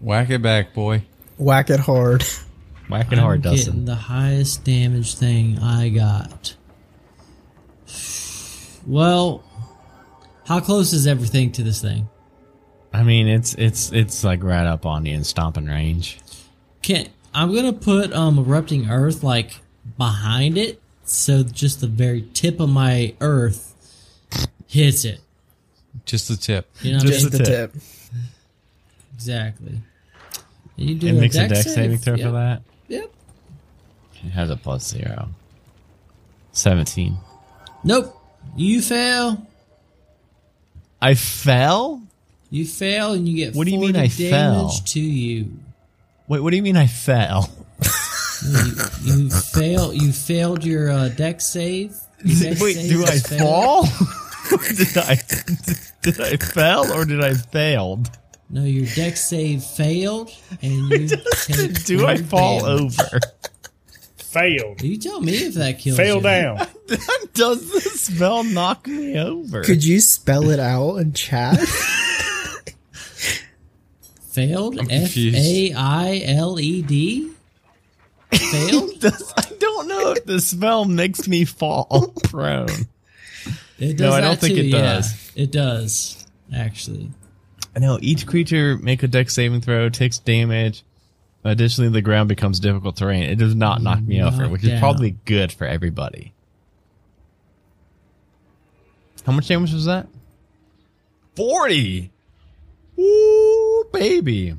Whack it back, boy. Whack it hard. Whacking I'm hard, getting Dustin. the highest damage thing I got. Well, how close is everything to this thing? I mean, it's, it's, it's like right up on you in stomping range. Can I'm gonna put um erupting earth like behind it, so just the very tip of my earth hits it. Just the tip. You know what I Just mean? the the tip. tip. Exactly. You do It a makes a dex dex save? saving throw Yep. for that. Yep. It has a plus zero. 17. Nope. You fail. I fell? You fail, and you get What do you 40 mean I damage fell? to you. Wait, what do you mean I fell? You, you fail. You failed your uh, deck save. Your dex Wait, save do I is failed. fall? did I did I fell or did I failed? No, your deck save failed, and you take Do I fall damage. over? Failed. Do you tell me if that kills Fail you. down. Does the spell knock me over? Could you spell it out in chat? Failed. I'm F confused. A I L E D. Failed. Does- I don't know if the spell makes me fall prone. It does No, I don't think too, it yeah. does. It does actually. I know each creature make a dex saving throw, takes damage. Additionally, the ground becomes difficult terrain. It does not knock me over, Knocked which is probably good for everybody. How much damage was that? 40! Ooh, baby.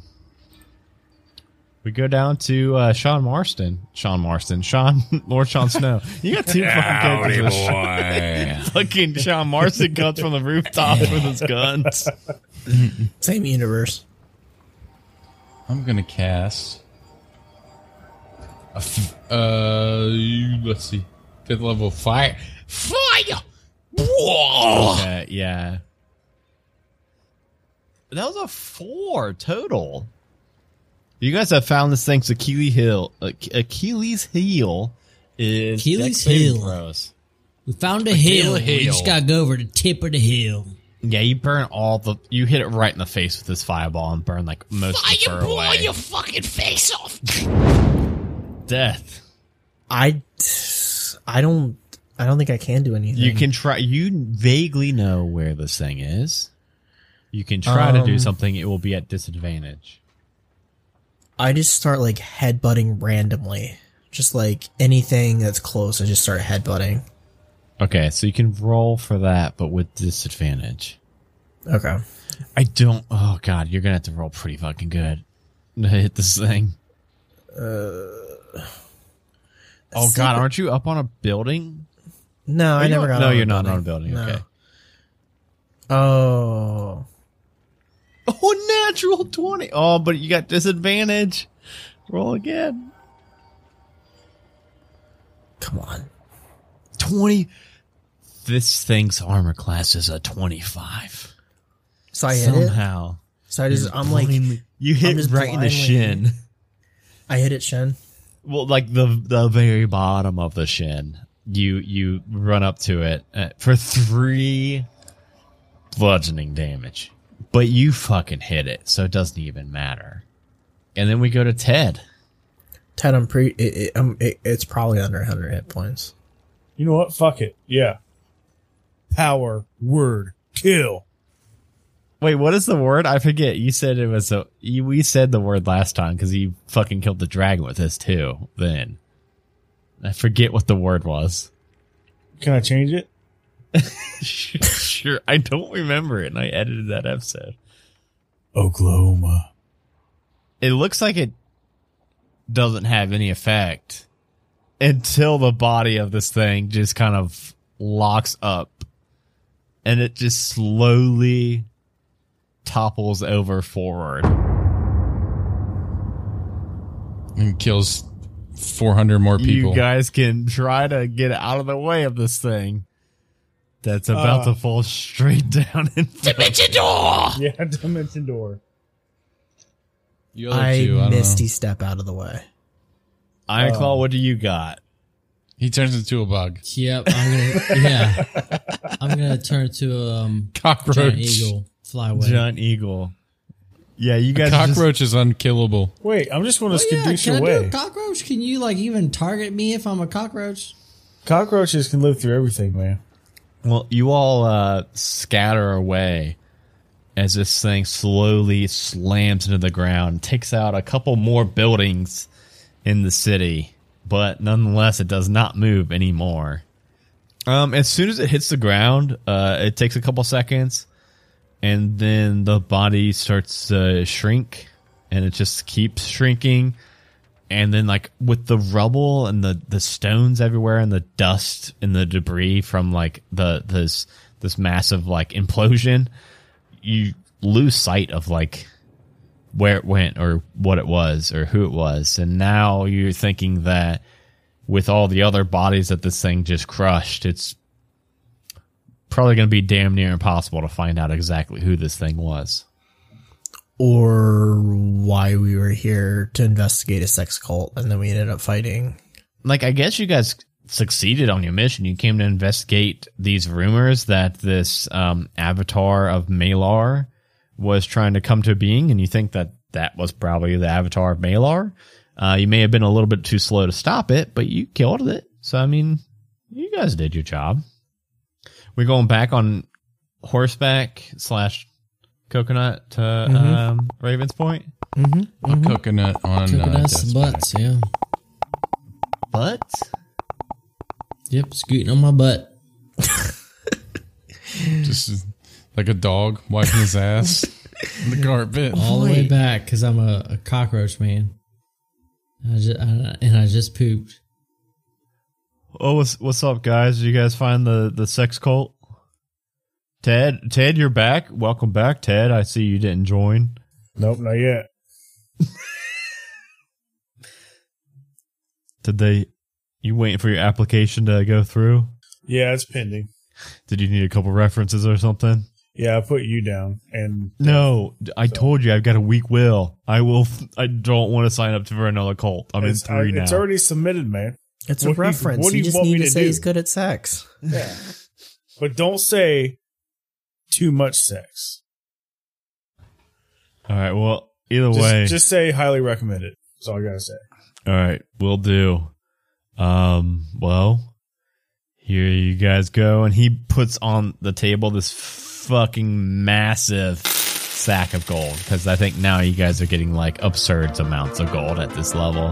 We go down to uh, Sean Marston. Sean Marston. Sean Lord Sean Snow. You got two fucking characters. boy. Fucking Sean Marston comes from the rooftop with his guns. Same universe. I'm gonna cast. A f- uh, let's see, fifth level fire. Fire! Whoa! Uh, yeah. That was a four total. You guys have found this thing's Achilles heel. Achilles heel is Achilles heel. throws. We found a hill. We hill. just gotta go over the tip of the hill. Yeah, you burn all the. You hit it right in the face with this fireball and burn like most of the fur blow away. your fucking face off. Death. I, I don't, I don't think I can do anything. You can try. You vaguely know where this thing is. You can try to do Um, something. It will be at disadvantage. I just start like headbutting randomly, just like anything that's close. I just start headbutting. Okay, so you can roll for that, but with disadvantage. Okay. I don't. Oh god, you're gonna have to roll pretty fucking good to hit this thing. Uh. Oh god, aren't you up on a building? No, I never got. No, on you're not building. on a building. No. Okay. Oh, Oh, natural twenty. Oh, but you got disadvantage. Roll again. come on. Twenty. This thing's armor class is a twenty-five. So I hit it. Somehow, So I just, I'm like, you hit right in the shin. I hit it, Shen. Well, like the the very bottom of the shin. You you run up to it uh, for three bludgeoning damage, but you fucking hit it, so it doesn't even matter. And then we go to Ted. Ted, I'm pre. It, it, um, it, it's probably under 100 hit points. You know what? Fuck it. Yeah. Power word kill. Wait, what is the word? I forget. You said it was a. You, we said the word last time because you fucking killed the dragon with this too. Then I forget what the word was. Can I change it? sure, I don't remember it, and I edited that episode. Oklahoma. it looks like it doesn't have any effect until the body of this thing just kind of locks up and it just slowly topples over forward. And kills 400 more people. You guys can try to get out of the way of this thing that's about Uh. to fall straight down in Dimension door. Yeah, dimension door. The other I two, I don't misty know. step out of the way. Ironclaw, what do you got? He turns into a bug. Yep, I'm gonna. yeah, I'm gonna turn to a um, Cockroach. giant eagle, fly away. Giant Eagle. Yeah, you A guys just- cockroach is unkillable. Wait, I'm just going to Oh, yeah, skadoosh can I do a cockroach? Can you like even target me if I'm a cockroach? Cockroaches can live through everything, man. Well, you all uh, scatter away as this thing slowly slams into the ground, takes out a couple more buildings in the city, but nonetheless, it does not move anymore. Um, as soon as it hits the ground, uh, it takes a couple seconds, and then the body starts to shrink, and it just keeps shrinking and then like with the rubble and the the stones everywhere and the dust and the debris from like the this this massive like implosion you lose sight of like where it went or what it was or who it was. And now you're thinking that with all the other bodies that this thing just crushed it's probably going to be damn near impossible to find out exactly who this thing was Or why we were here to investigate a sex cult and then we ended up fighting. like I guess you guys succeeded on your mission. You came to investigate these rumors that this um, avatar of Malar was trying to come to being, and you think that that was probably the avatar of Malar. Uh, you may have been a little bit too slow to stop it, but you killed it. So I mean, you guys did your job. We're going back on horseback slash coconut to um, Ravens Point, Mm-hmm. A coconut on uh, Coconuts Death's and butts, back. yeah. but Yep, scooting on my butt. Just like a dog wiping his ass on the carpet. All the way back because I'm a, a cockroach man. I just, I, and I just pooped. Oh, what's what's up, guys? Did you guys find the the sex cult? Ted, Ted, you're back. Welcome back, Ted. I see you didn't join. Nope, not yet. Did they? You waiting for your application to go through? Yeah, it's pending. Did you need a couple references or something? Yeah, I put you down, and No, I told you I've got a weak will. I will. I don't want to sign up for another cult. I'm in it's, three I- now. it's already submitted, man. It's a What do you- reference. what do you, you just want need me to, to say do? he's good at sex. Yeah, but don't say too much sex. all right. Well, either Just, way, just say highly recommended. That's all I gotta say. all right, we'll do. Um. Well, here you guys go, and he puts on the table this fucking massive sack of gold because I think now you guys are getting like absurd amounts of gold at this level.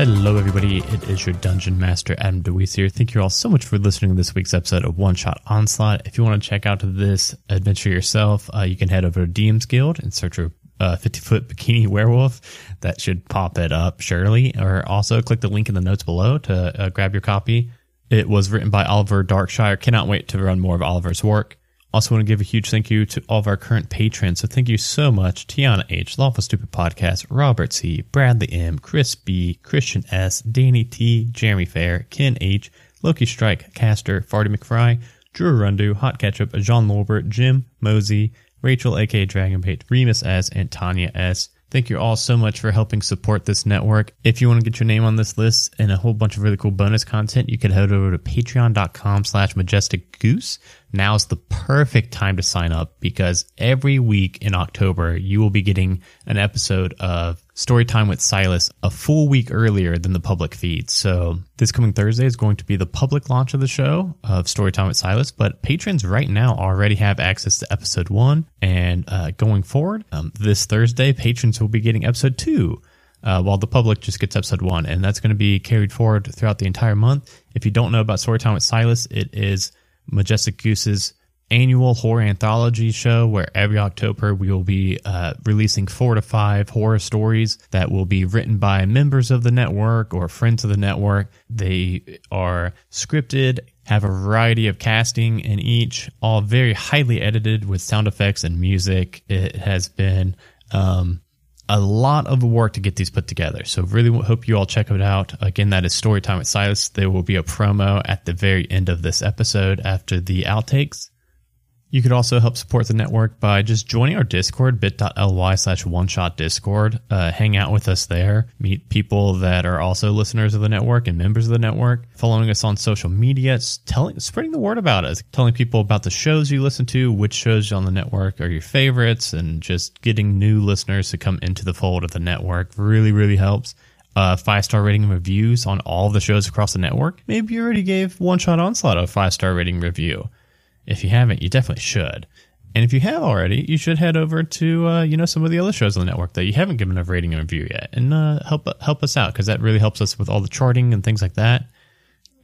Hello, everybody. It is your Dungeon Master, Adam DeWeese here. Thank you all so much for listening to this week's episode of One Shot Onslaught. If you want to check out this adventure yourself, uh, you can head over to DM's Guild and search for uh, 50 Foot Bikini Werewolf. That should pop it up, surely. Or also click the link in the notes below to uh, grab your copy. It was written by Oliver Darkshire. Cannot wait to run more of Oliver's work. Also, want to give a huge thank you to all of our current patrons. So, thank you so much Tiana H, Lawful Stupid Podcast, Robert C, Bradley M, Chris B, Christian S, Danny T, Jeremy Fair, Ken H, Loki Strike, Caster, Farty McFry, Drew Rundu, Hot Ketchup, John Lolbert, Jim, Mosey, Rachel, aka Dragonbait, Remus S, and Tanya S. Thank you all so much for helping support this network. If you want to get your name on this list and a whole bunch of really cool bonus content, you can head over to patreon.com slash majestic goose. Now's the perfect time to sign up because every week in October, you will be getting an episode of Storytime with Silas a full week earlier than the public feed. So this coming Thursday is going to be the public launch of the show of Storytime with Silas, but patrons right now already have access to episode one. And uh, going forward, um, this Thursday, patrons will be getting episode two. Uh, while the public just gets episode one, and that's going to be carried forward throughout the entire month. If you don't know about Storytime with Silas, it is Majestic Goose's annual horror anthology show where every October we will be uh, releasing four to five horror stories that will be written by members of the network or friends of the network. They are scripted, have a variety of casting in each, all very highly edited with sound effects and music. It has been um, a lot of work to get these put together. So really hope you all check it out. Again, that is Storytime with Silas. There will be a promo at the very end of this episode after the outtakes. You could also help support the network by just joining our Discord, bit.ly slash one shot Discord. Uh, hang out with us there, meet people that are also listeners of the network and members of the network, following us on social media, telling, spreading the word about us, telling people about the shows you listen to, which shows on the network are your favorites, and just getting new listeners to come into the fold of the network really, really helps uh, five star rating reviews on all the shows across the network. Maybe you already gave One Shot Onslaught a five star rating review. If you haven't, you definitely should. And if you have already, you should head over to uh, you know some of the other shows on the network that you haven't given a rating and review yet, and uh, help help us out because that really helps us with all the charting and things like that.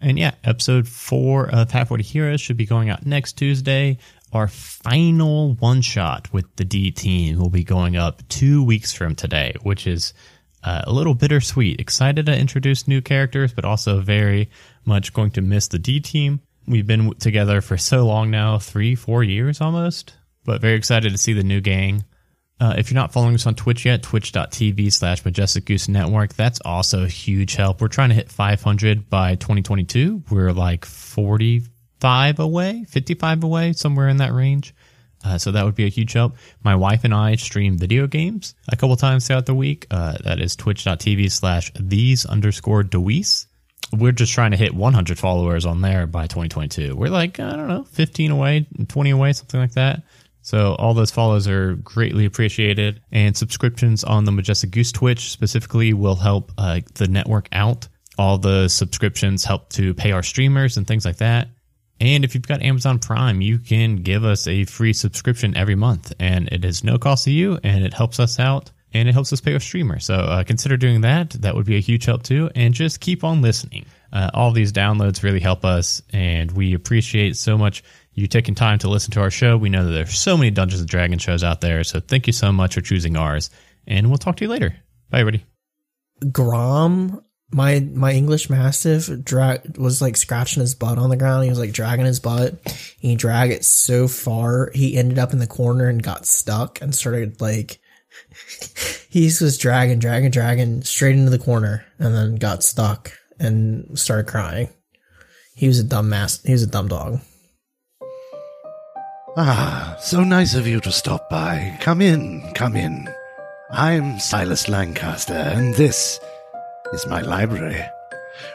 And yeah, episode four of Half Forty Heroes should be going out next Tuesday. Our final one shot with the D team will be going up two weeks from today, which is uh, a little bittersweet. Excited to introduce new characters, but also very much going to miss the D team. We've been together for so long now, three, four years almost, but very excited to see the new gang. Uh, if you're not following us on Twitch yet, twitch.tv slash Majestic Goose Network, that's also a huge help. We're trying to hit 500 by 2022. We're like 45 away, 55 away, somewhere in that range. Uh, so that would be a huge help. My wife and I stream video games a couple times throughout the week. Uh, that is twitch.tv slash these underscore Deweese. We're just trying to hit 100 followers on there by 2022. We're like, I don't know, 15 away, 20 away, something like that. So all those follows are greatly appreciated, and subscriptions on the Majestic Goose Twitch specifically will help uh, the network out. All the subscriptions help to pay our streamers and things like that. And if you've got Amazon Prime, you can give us a free subscription every month, and it is no cost to you, and it helps us out, and it helps us pay our streamer. So uh, consider doing that. That would be a huge help too, and just keep on listening. Uh, all these downloads really help us, and we appreciate so much you taking time to listen to our show. We know that there's so many Dungeons and Dragons shows out there, so thank you so much for choosing ours, and we'll talk to you later. Bye, everybody. Grom, my my English Mastiff, dra- was like scratching his butt on the ground. He was like dragging his butt. He dragged it so far, he ended up in the corner and got stuck and started like. He was dragging, dragging, dragging straight into the corner, and then got stuck and started crying. He was a dumb mass. He was a dumb dog. Ah, so nice of you to stop by. Come in, come in. I'm Silas Lancaster, and this is my library.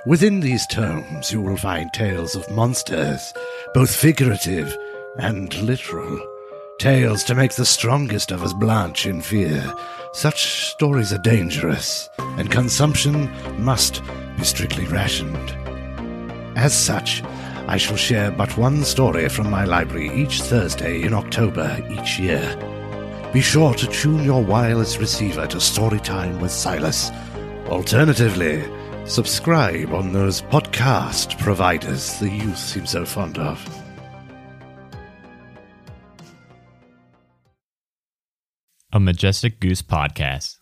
Within these tomes, you will find tales of monsters, both figurative and literal. Tales to make the strongest of us blanch in fear. Such stories are dangerous, and consumption must be strictly rationed. As such, I shall share but one story from my library each Thursday in October each year. Be sure to tune your wireless receiver to Storytime with Silas. Alternatively, subscribe on those podcast providers the youth seem so fond of. A Majestic Goose podcast.